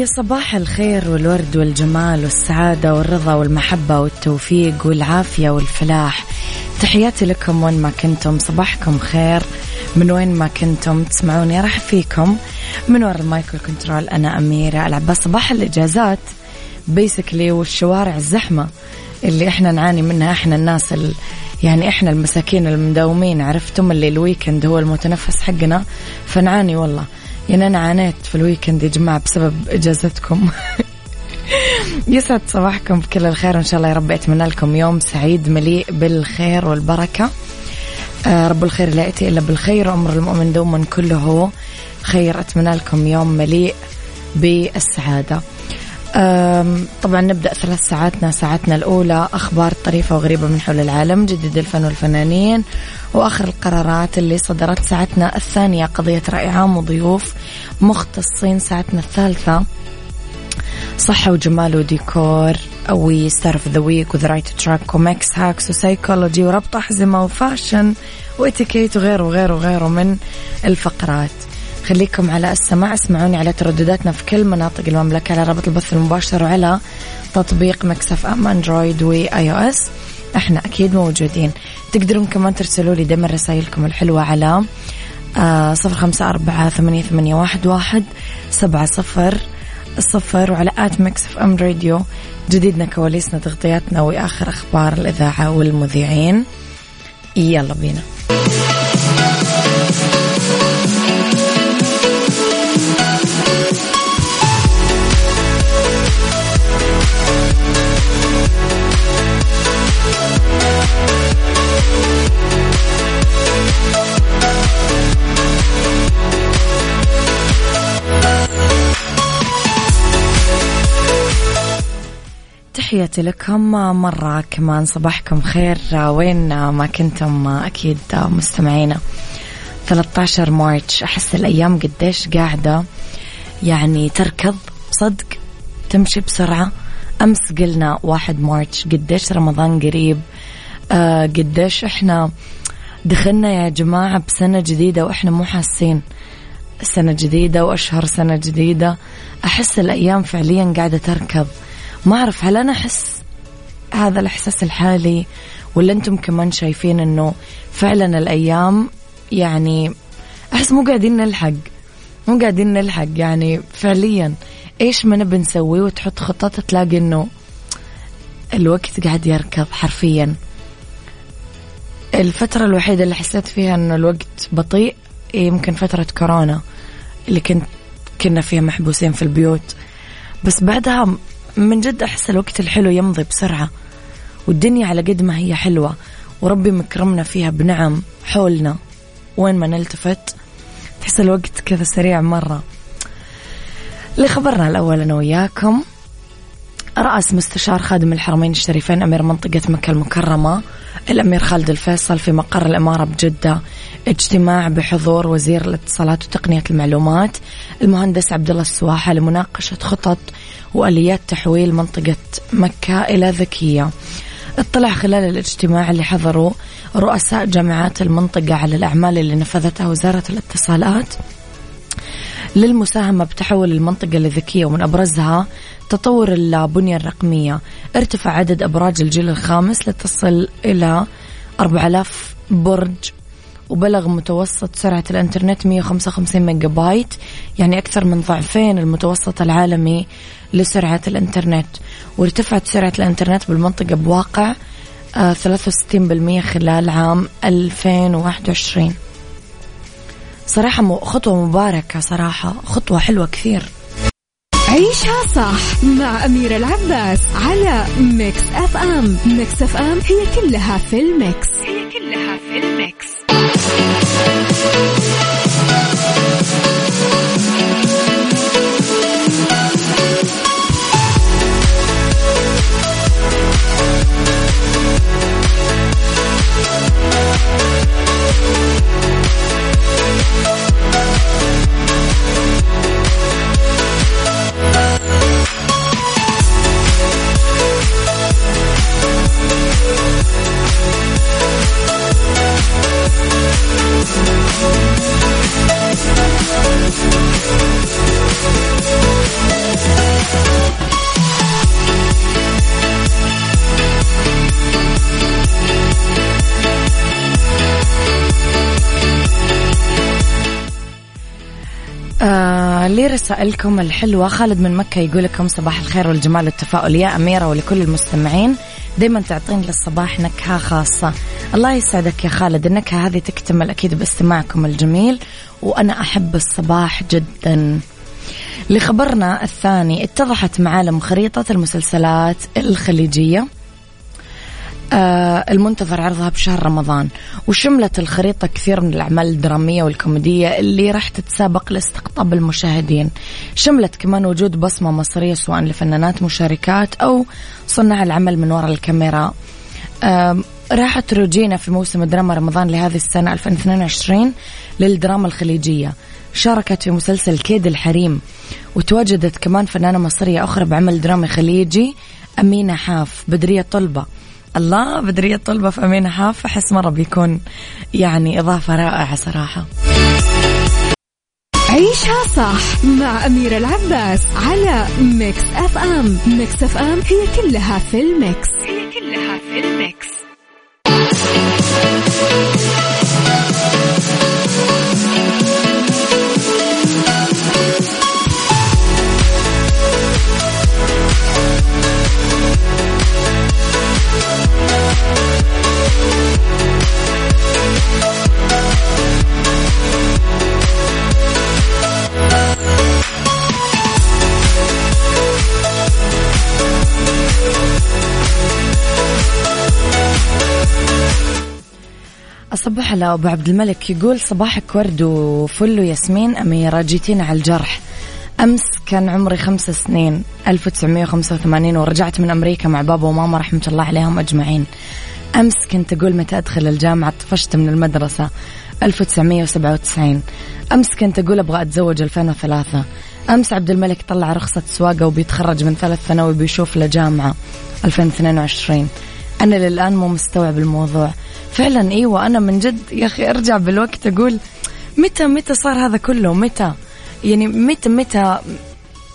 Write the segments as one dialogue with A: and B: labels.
A: يا صباح الخير والورد والجمال والسعادة والرضا والمحبة والتوفيق والعافية والفلاح. تحياتي لكم وين ما كنتم. صباحكم خير. من وين ما كنتم تسمعوني أرحب فيكم. من وراء ال mic وال control أنا أميرة العباس صباح الإجازات. basically والشوارع الزحمة اللي إحنا نعاني منها إحنا الناس ال... يعني إحنا المساكين المداومين عرفتم اللي ال weekend هو المتنفس حقنا. فنعاني والله. يعني أنا عانيت في الويكند يا جماعة بسبب إجازتكم. يسعد صباحكم بكل الخير وإن شاء الله يا رب أتمنى لكم يوم سعيد مليء بالخير والبركة. آه رب الخير لا يأتي إلا بالخير وأمر المؤمن دوما كله خير. أتمنى لكم يوم مليء بالسعادة. طبعا نبدأ ثلاث ساعاتنا ساعتنا الأولى أخبار طريفة وغريبة من حول العالم جديد الفن والفنانين وآخر القرارات اللي صدرت ساعتنا الثانية قضية رأي عام وضيوف مختصين ساعتنا الثالثة صحة وجمال وديكور و Star of the Week و The Right Track و Mix Hacks وسايكولوجي وربط أحزمة و fashion واتيكيت وغيره وغيره وغيره من الفقرات. خليكم على السماع. اسمعوني على تردداتنا في كل مناطق المملكة على رابط البث المباشر وعلى تطبيق Mix FM Android و iOS. إحنا أكيد موجودين. تقدرون كمان ترسلوا لي دائما رسائلكم الحلوة على آه، صفر خمسة أربعة ثمانية, ثمانية واحد, واحد سبعة صفر الصفر وعلى آت ميكس اف أم راديو. جديدنا كواليسنا تغطياتنا وآخر أخبار الإذاعة والمذيعين. يلا بينا. تحياتي لكم مرة كمان صباحكم خير. وين ما كنتم أكيد مستمعينا. 13 مارتش أحس الأيام قديش قاعدة. يعني تركض صدق تمشي بسرعة. أمس قلنا واحد مارتش قديش رمضان قريب. آه قديش إحنا دخلنا يا جماعة بسنة جديدة وإحنا مو حاسين. سنة جديدة وأشهر سنة جديدة. أحس الأيام فعليا قاعدة تركض. ما أعرف هل أنا أحس هذا الإحساس الحالي ولا أنتم كمان شايفين أنه فعلا الأيام يعني أحس مو قاعدين نلحق مو قاعدين نلحق يعني فعليا. إيش ما نبي نسوي وتحط خطط تلاقي أنه الوقت قاعد يركض حرفيا. الفترة الوحيدة اللي حسيت فيها أنه الوقت بطيء يمكن فترة كورونا اللي كنت كنا فيها محبوسين في البيوت. بس بعدها من جد أحس الوقت الحلو يمضي بسرعة والدنيا على قد ما هي حلوة وربي مكرمنا فيها بنعم حولنا. وين ما نلتفت تحس الوقت كذا سريع مرة. لخبرنا الأول أنا وياكم رأس مستشار خادم الحرمين الشريفين أمير منطقة مكة المكرمة الأمير خالد الفيصل في مقر الإمارة بجدة. اجتماع بحضور وزير الاتصالات وتقنية المعلومات المهندس عبد الله السواحة لمناقشة خطط وآليات تحويل منطقة مكة إلى ذكية. اطلع خلال الاجتماع اللي حضروا رؤساء جامعات المنطقة على الأعمال اللي نفذتها وزارة الاتصالات. للمساهمة بتحول المنطقة لذكية ومن أبرزها تطور البنية الرقمية. ارتفع عدد أبراج الجيل الخامس لتصل إلى 4000 برج وبلغ متوسط سرعة الإنترنت 155 ميجا بايت يعني أكثر من ضعفين المتوسط العالمي لسرعة الإنترنت. وارتفعت سرعة الإنترنت بالمنطقة بواقع 63% آه، خلال عام 2021 صراحة خطوة مباركة صراحة. خطوة حلوة كثير.
B: عيشها صح مع أميرة العباس على Mix FM Mix FM هي كلها في ال mix. هي كلها في ال mix.
A: آه لي رسائلكم الحلوة. خالد من مكة يقول لكم صباح الخير والجمال والتفاؤل. يا أميرة ولكل المستمعين دايما تعطين للصباح نكهة خاصة. الله يسعدك يا خالد. النكهة هذه تكتمل أكيد باستماعكم الجميل وأنا أحب الصباح جدا. لخبرنا الثاني اتضحت معالم خريطة المسلسلات الخليجية. المنتظر عرضها بشهر رمضان. وشملت الخريطة كثير من الأعمال الدرامية والكوميدية اللي راح تتسابق لاستقطاب المشاهدين. شملت كمان وجود بصمة مصرية سواء لفنانات مشاركات أو صناع العمل من وراء الكاميرا. آه راحت روجينا في موسم دراما رمضان لهذه السنة 2022 للدراما الخليجية. شاركت في مسلسل كيد الحريم. وتواجدت كمان فنانة مصرية أخرى بعمل درامي خليجي أمينة حاف بدرية طلبة. الله بدرية طلبة في أمينة حاف أحس مرة بيكون يعني إضافة رائعة صراحة.
B: عيشها صح مع أميرة العباس على Mix FM. Mix FM هي كلها في ال mix. هي كلها في ال mix.
A: أصبح على أبو عبد الملك يقول صباحك ورد وفل وياسمين أميرة جيتينا على الجرح. أمس كان عمري خمس سنين 1985 ورجعت من أمريكا مع بابا وماما رحمة الله عليهم أجمعين. أمس كنت أقول متى أدخل الجامعة طفشت من المدرسة. 1997 أمس كنت أقول أبغى أتزوج 2003 أمس عبد الملك طلع رخصة سواقة وبيتخرج من ثلاث ثانوي بيشوف له جامعة. 2022 أنا للآن مو مستوعب الموضوع. فعلا إيوه أنا من جد يا أخي أرجع بالوقت أقول متى متى صار هذا كله؟ متى؟ يعني متى متى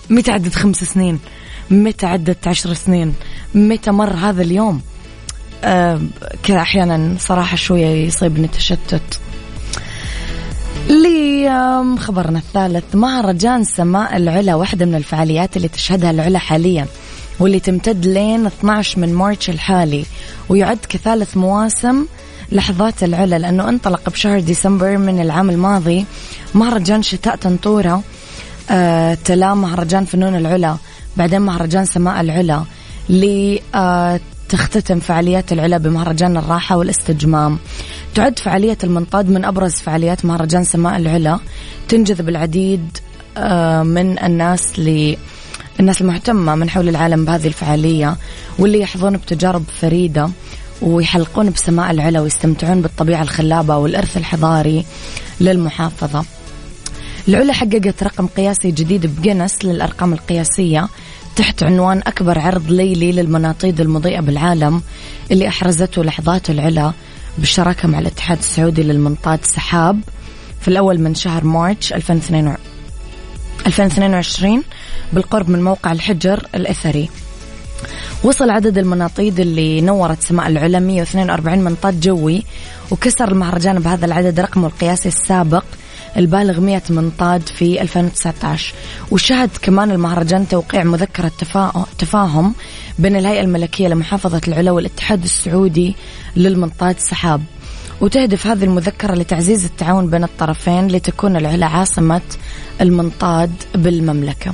A: متى عدت خمس سنين؟ متى عدت عشر سنين؟ متى مر هذا اليوم؟ آه كذا أحيانا صراحة شوية يصيبني تشتت. لي خبرنا الثالث. مهرجان سماء العلا؟ واحدة من الفعاليات اللي تشهدها العلا حاليا واللي تمتد لين 12 من مارتش الحالي ويعد كثالث مواسم لحظات العلا لأنه انطلق بشهر ديسمبر من العام الماضي مهرجان شتاء تنطورة آه تلا مهرجان فنون العلا بعدين مهرجان سماء العلا لتختتم فعاليات العلا بمهرجان الراحة والاستجمام. تعد فعالية المنطاد من أبرز فعاليات مهرجان سماء العلا. تنجذب العديد آه من الناس ل الناس المهتمة من حول العالم بهذه الفعالية واللي يحظون بتجارب فريدة. ويحلقون بسماء العلا ويستمتعون بالطبيعة الخلابة والإرث الحضاري للمحافظة. العلا حققت رقم قياسي جديد بجنس للأرقام القياسية تحت عنوان أكبر عرض ليلي للمناطيد المضيئة بالعالم اللي أحرزته لحظات العلا بالشراكة مع الاتحاد السعودي للمنطاد سحاب في الأول من شهر مارتش 2022 بالقرب من موقع الحجر الأثري. وصل عدد المناطيد اللي نورت سماء العلا 142 منطاد جوي وكسر المهرجان بهذا العدد رقمه القياسي السابق البالغ 100 منطاد في 2019 وشهد كمان المهرجان توقيع مذكرة تفاهم بين الهيئة الملكية لمحافظة العلا والاتحاد السعودي للمنطاد سحاب. وتهدف هذه المذكرة لتعزيز التعاون بين الطرفين لتكون العلا عاصمة المنطاد بالمملكة.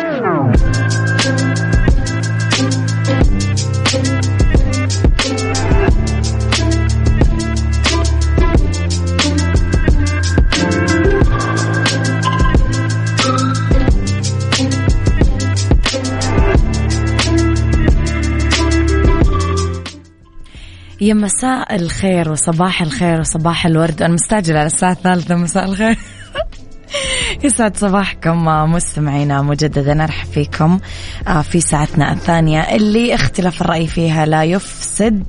A: يا مساء الخير وصباح الخير وصباح الورد. أنا مستعجلة على الساعة الثالثة. مساء الخير. يسعد صباحكم مستمعينا مجددا. نرحب فيكم آه، في ساعتنا الثانية. اللي اختلاف الرأي فيها لا يفسد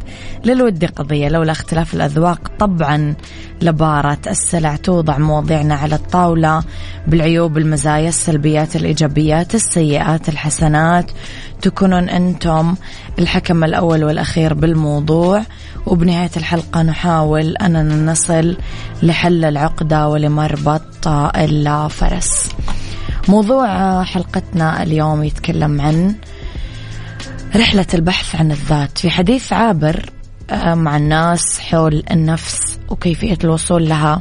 A: للود قضية لولا اختلاف الأذواق طبعا. لبارة السلع توضع مواضيعنا على الطاولة بالعيوب المزايا السلبيات الإيجابيات السيئات الحسنات. تكونون أنتم الحكم الأول والأخير بالموضوع. وبنهاية الحلقة نحاول أننا نصل لحل العقدة ولمربط الفرس موضوع حلقتنا اليوم يتكلم عن رحلة البحث عن الذات. في حديث عابر مع الناس حول النفس وكيفية الوصول لها.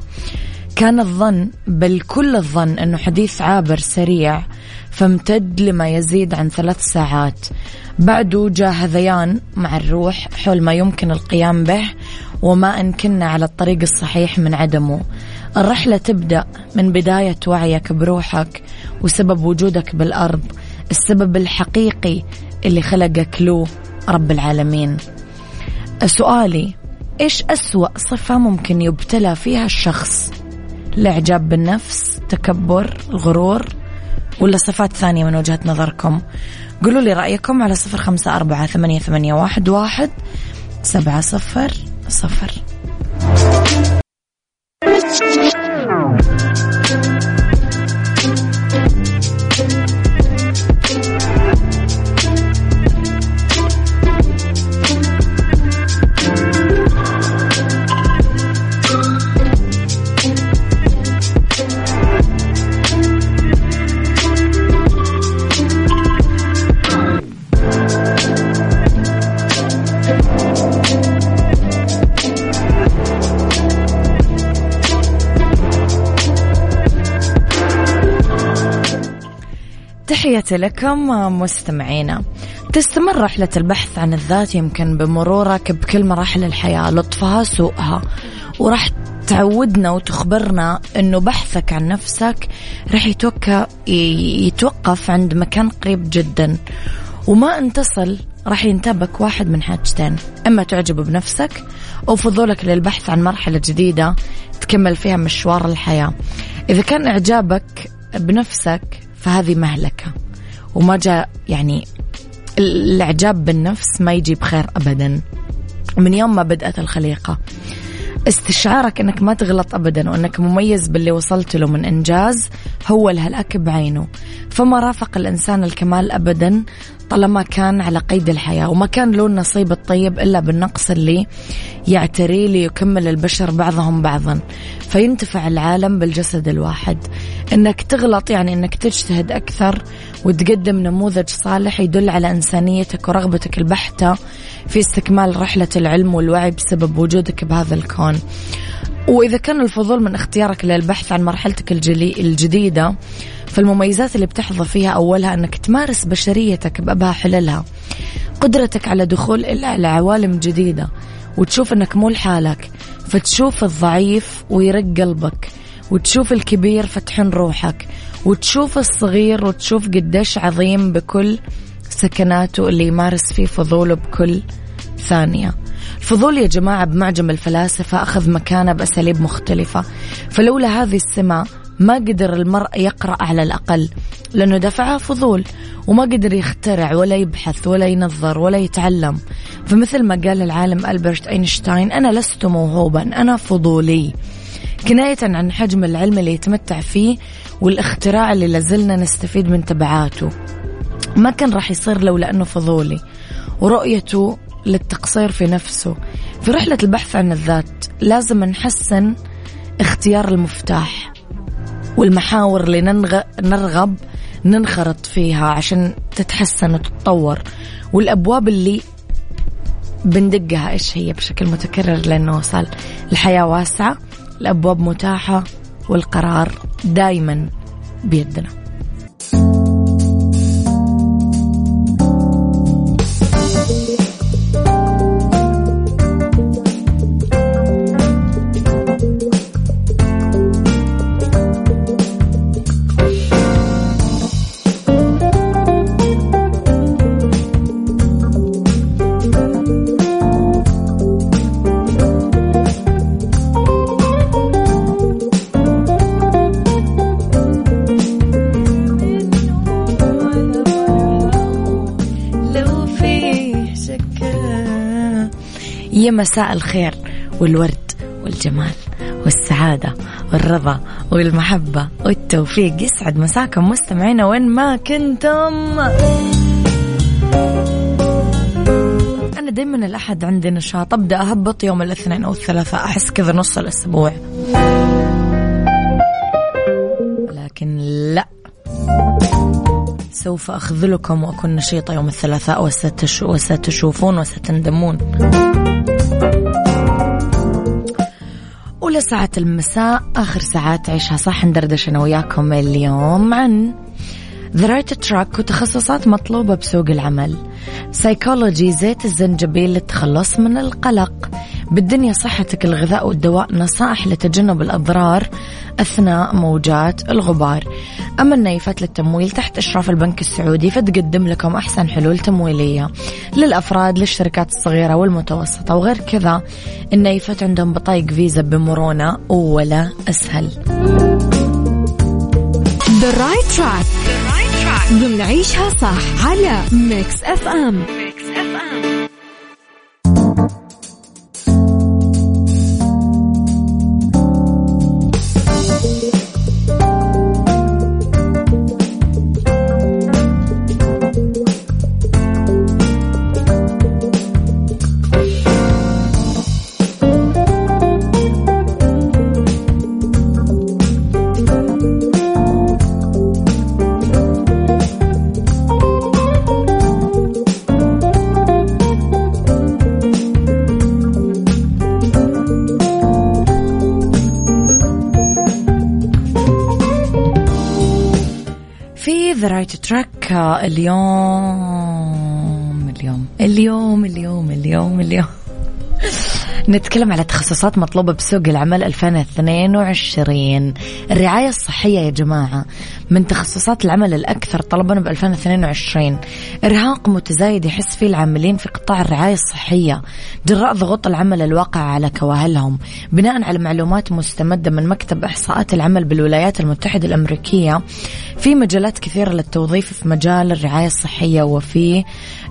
A: كان الظن بل كل الظن أنه حديث عابر سريع فامتد لما يزيد عن ثلاث ساعات. بعده جاء هذيان مع الروح حول ما يمكن القيام به وما إن كنا على الطريق الصحيح من عدمه. الرحلة تبدأ من بداية وعيك بروحك وسبب وجودك بالأرض السبب الحقيقي اللي خلقك له رب العالمين. سؤالي إيش أسوأ صفة ممكن يبتلى فيها الشخص؟ الإعجاب بالنفس تكبر الغرور ولا صفات ثانية من وجهة نظركم؟ قولوا لي رأيكم على صفر خمسة أربعة ثمانية, ثمانية واحد, واحد سبعة صفر صفر. تحياتي لكم مستمعينا. تستمر رحلة البحث عن الذات يمكن بمرورك بكل مراحل الحياة لطفها سوءها. وراح تعودنا وتخبرنا إنه بحثك عن نفسك راح يتوقف عند مكان قريب جدا. وما ان تصل راح ينتابك واحد من حاجتين. إما تعجب بنفسك أو فضولك للبحث عن مرحلة جديدة تكمل فيها مشوار الحياة. إذا كان إعجابك بنفسك فهذه مهلكة. وما جاء يعني الإعجاب بالنفس ما يجي بخير أبدا. من يوم ما بدأت الخليقة استشعارك إنك ما تغلط ابدا وإنك مميز باللي وصلت له من إنجاز هو الهلاك بعينه. فما رافق الإنسان الكمال ابدا طالما كان على قيد الحياة وما كان له النصيب الطيب إلا بالنقص اللي يعتري ليكمل البشر بعضهم بعضا. فينتفع العالم بالجسد الواحد. إنك تغلط يعني إنك تجتهد أكثر وتقدم نموذج صالح يدل على إنسانيتك ورغبتك البحتة في استكمال رحلة العلم والوعي بسبب وجودك بهذا الكون. وإذا كان الفضول من اختيارك للبحث عن مرحلتك الجديدة فالمميزات اللي بتحظى فيها أولها أنك تمارس بشريتك بأبها حللها. قدرتك على دخول إلى عوالم جديدة وتشوف أنك مو لحالك فتشوف الضعيف ويرق قلبك وتشوف الكبير فتحن روحك وتشوف الصغير وتشوف قديش عظيم بكل سكناته اللي يمارس فيه فضوله بكل ثانية. الفضول يا جماعة بمعجم الفلاسفة أخذ مكانة بأساليب مختلفة. فلولا هذه السمة ما قدر المرء يقرأ على الأقل لأنه دفعها فضول وما قدر يخترع ولا يبحث ولا ينظر ولا يتعلم. فمثل ما قال العالم ألبرت أينشتاين أنا لست موهوبا أنا فضولي. كناية عن حجم العلم اللي يتمتع فيه والاختراع اللي لازلنا نستفيد من تبعاته. ما كان راح يصير لو لأنه فضولي ورؤيته للتقصير في نفسه. في رحلة البحث عن الذات لازم نحسن اختيار المفتاح. والمحاور اللي ننغ... نرغب ننخرط فيها عشان تتحسن وتتطور. والأبواب اللي بندقها إيش هي بشكل متكرر لأنه وصل. الحياة واسعة الأبواب متاحة والقرار دايما بيدنا. يا مساء الخير والورد والجمال والسعادة والرضا والمحبة والتوفيق. يسعد مساكم مستمعينا وين ما كنتم. أنا دايما الأحد عندي نشاط. أبدأ أهبط يوم الاثنين أو الثلاثاء. أحس كذا نص الأسبوع. سوف أخذلكم وأكون نشيطة يوم الثلاثاء وستشوفون وستندمون. أولى ساعة المساء آخر ساعات عيشها صح ندردش أنا وياكم اليوم عن The Right Track وتخصصات مطلوبة بسوق العمل. سيكولوجي زيت الزنجبيل للتخلص من القلق. بالدنيا صحتك الغذاء والدواء نصائح لتجنب الأضرار أثناء موجات الغبار. أما النايفات للتمويل تحت إشراف البنك السعودي فتقدم لكم أحسن حلول تمويلية للأفراد للشركات الصغيرة والمتوسطة. وغير كذا النايفات عندهم بطايق فيزا بمرونة ولا أسهل.
B: The right track. The right track. ضمن عيشها صح على Mix
A: FM Mix FM اليوم اليوم اليوم اليوم اليوم اليوم نتكلم على تخصصات مطلوبة بسوق العمل 2022 الرعاية الصحية يا جماعة من تخصصات العمل الأكثر طلبا ب 2022 إرهاق متزايد يحس فيه العاملين في قطاع الرعاية الصحية. جراء ضغوط العمل الواقع على كواهلهم. بناء على معلومات مستمدة من مكتب إحصاءات العمل بالولايات المتحدة الأمريكية في مجالات كثيرة للتوظيف في مجال الرعاية الصحية. وفي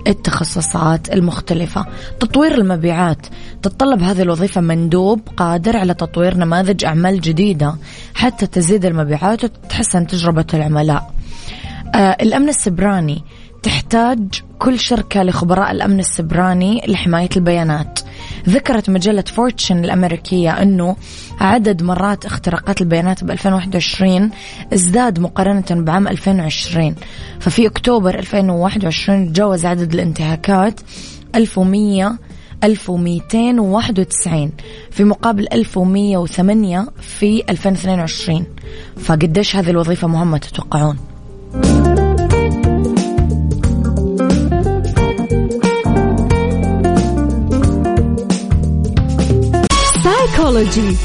A: التخصصات المختلفة. تطوير المبيعات. تتطلب بهذه الوظيفة مندوب قادر على تطوير نماذج أعمال جديدة حتى تزيد المبيعات وتتحسن تجربة العملاء. آه الأمن السبراني. تحتاج كل شركة لخبراء الأمن السبراني لحماية البيانات. ذكرت مجلة فورتشن الأمريكية أنه عدد مرات اختراقات البيانات ب 2021 ازداد مقارنة بعام 2020 ففي أكتوبر 2021 تجاوز عدد الانتهاكات 1100 1291 في مقابل 1108 في 2022 فقديش هذه الوظيفة مهمة تتوقعون؟
B: سايكولوجي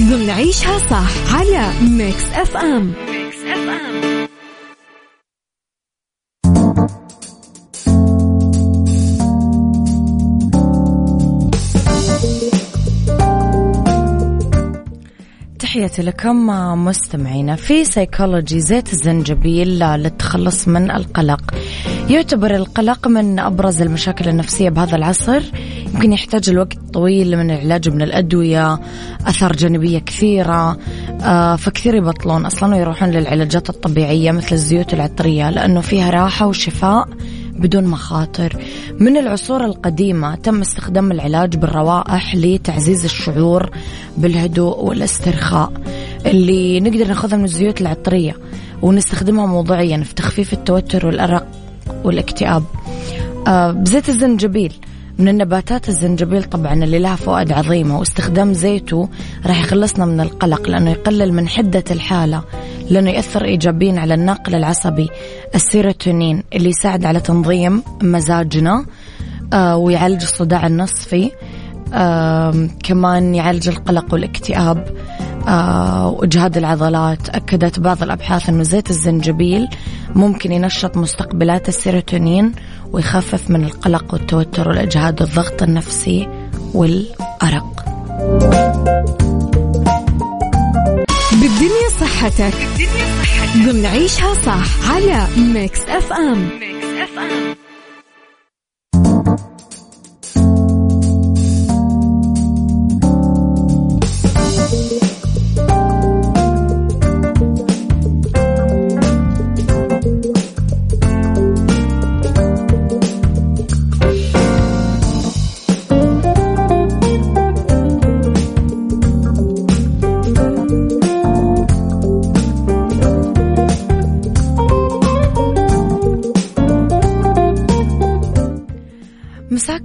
B: ضمن عيشها صح على Mix FM Mix FM
A: تحياتي لكم مستمعينا في سيكولوجي زيت الزنجبيل للتخلص من القلق. يعتبر القلق من أبرز المشاكل النفسية بهذا العصر. يمكن يحتاج الوقت طويل من العلاج من الأدوية أثار جانبية كثيرة آه، فكثير يبطلون أصلا ويروحون للعلاجات الطبيعية مثل الزيوت العطرية لأنه فيها راحة وشفاء بدون مخاطر. من العصور القديمة تم استخدام العلاج بالروائح لتعزيز الشعور بالهدوء والاسترخاء. اللي نقدر ناخذها من الزيوت العطرية ونستخدمها موضعيا في تخفيف التوتر والأرق والاكتئاب. آه بزيت الزنجبيل. من النباتات الزنجبيل طبعا اللي لها فوائد عظيمة واستخدام زيته راح يخلصنا من القلق لأنه يقلل من حدة الحالة لأنه يأثر إيجابيا على الناقل العصبي السيروتونين اللي يساعد على تنظيم مزاجنا آه ويعالج الصداع النصفي كمان يعالج القلق والاكتئاب. وإجهاد العضلات أكدت بعض الأبحاث أنه زيت الزنجبيل ممكن ينشط مستقبلات السيروتونين ويخفف من القلق والتوتر والإجهاد والضغط النفسي والأرق.
B: بالدنيا صحتك. بالدنيا صحتك. ضمن عيشها صح على Mix FM. Mix FM.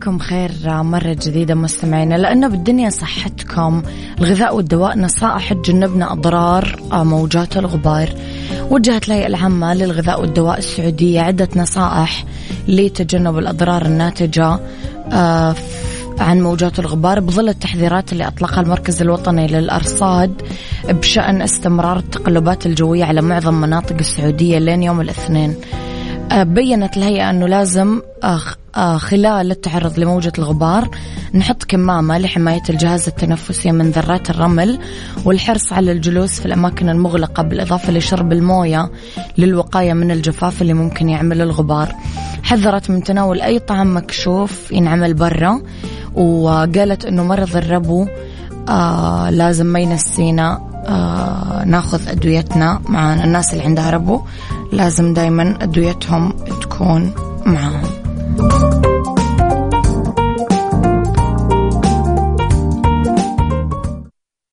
A: مساكم خير مرة جديدة مستمعينا لأنه بالدنيا صحتكم الغذاء والدواء نصائح تجنبنا أضرار موجات الغبار. وجهت الهيئة العامة للغذاء والدواء السعودية عدة نصائح لتجنب الأضرار الناتجة آه، عن موجات الغبار بظل التحذيرات اللي أطلقها المركز الوطني للأرصاد بشأن استمرار التقلبات الجوية على معظم مناطق السعودية لين يوم الاثنين. آه، بينت الهيئة أنه لازم آه، آه، خلال التعرض لموجة الغبار نحط كمامة لحماية الجهاز التنفسي من ذرات الرمل والحرص على الجلوس في الأماكن المغلقة بالإضافة لشرب الموية للوقاية من الجفاف اللي ممكن يعمل الغبار. حذرت من تناول أي طعام مكشوف ينعمل برا وقالت أنه مرض الربو آه لازم ما ينسينا آه ناخذ أدويتنا مع الناس اللي عندها ربو. لازم دايما أدويتهم تكون معاهم.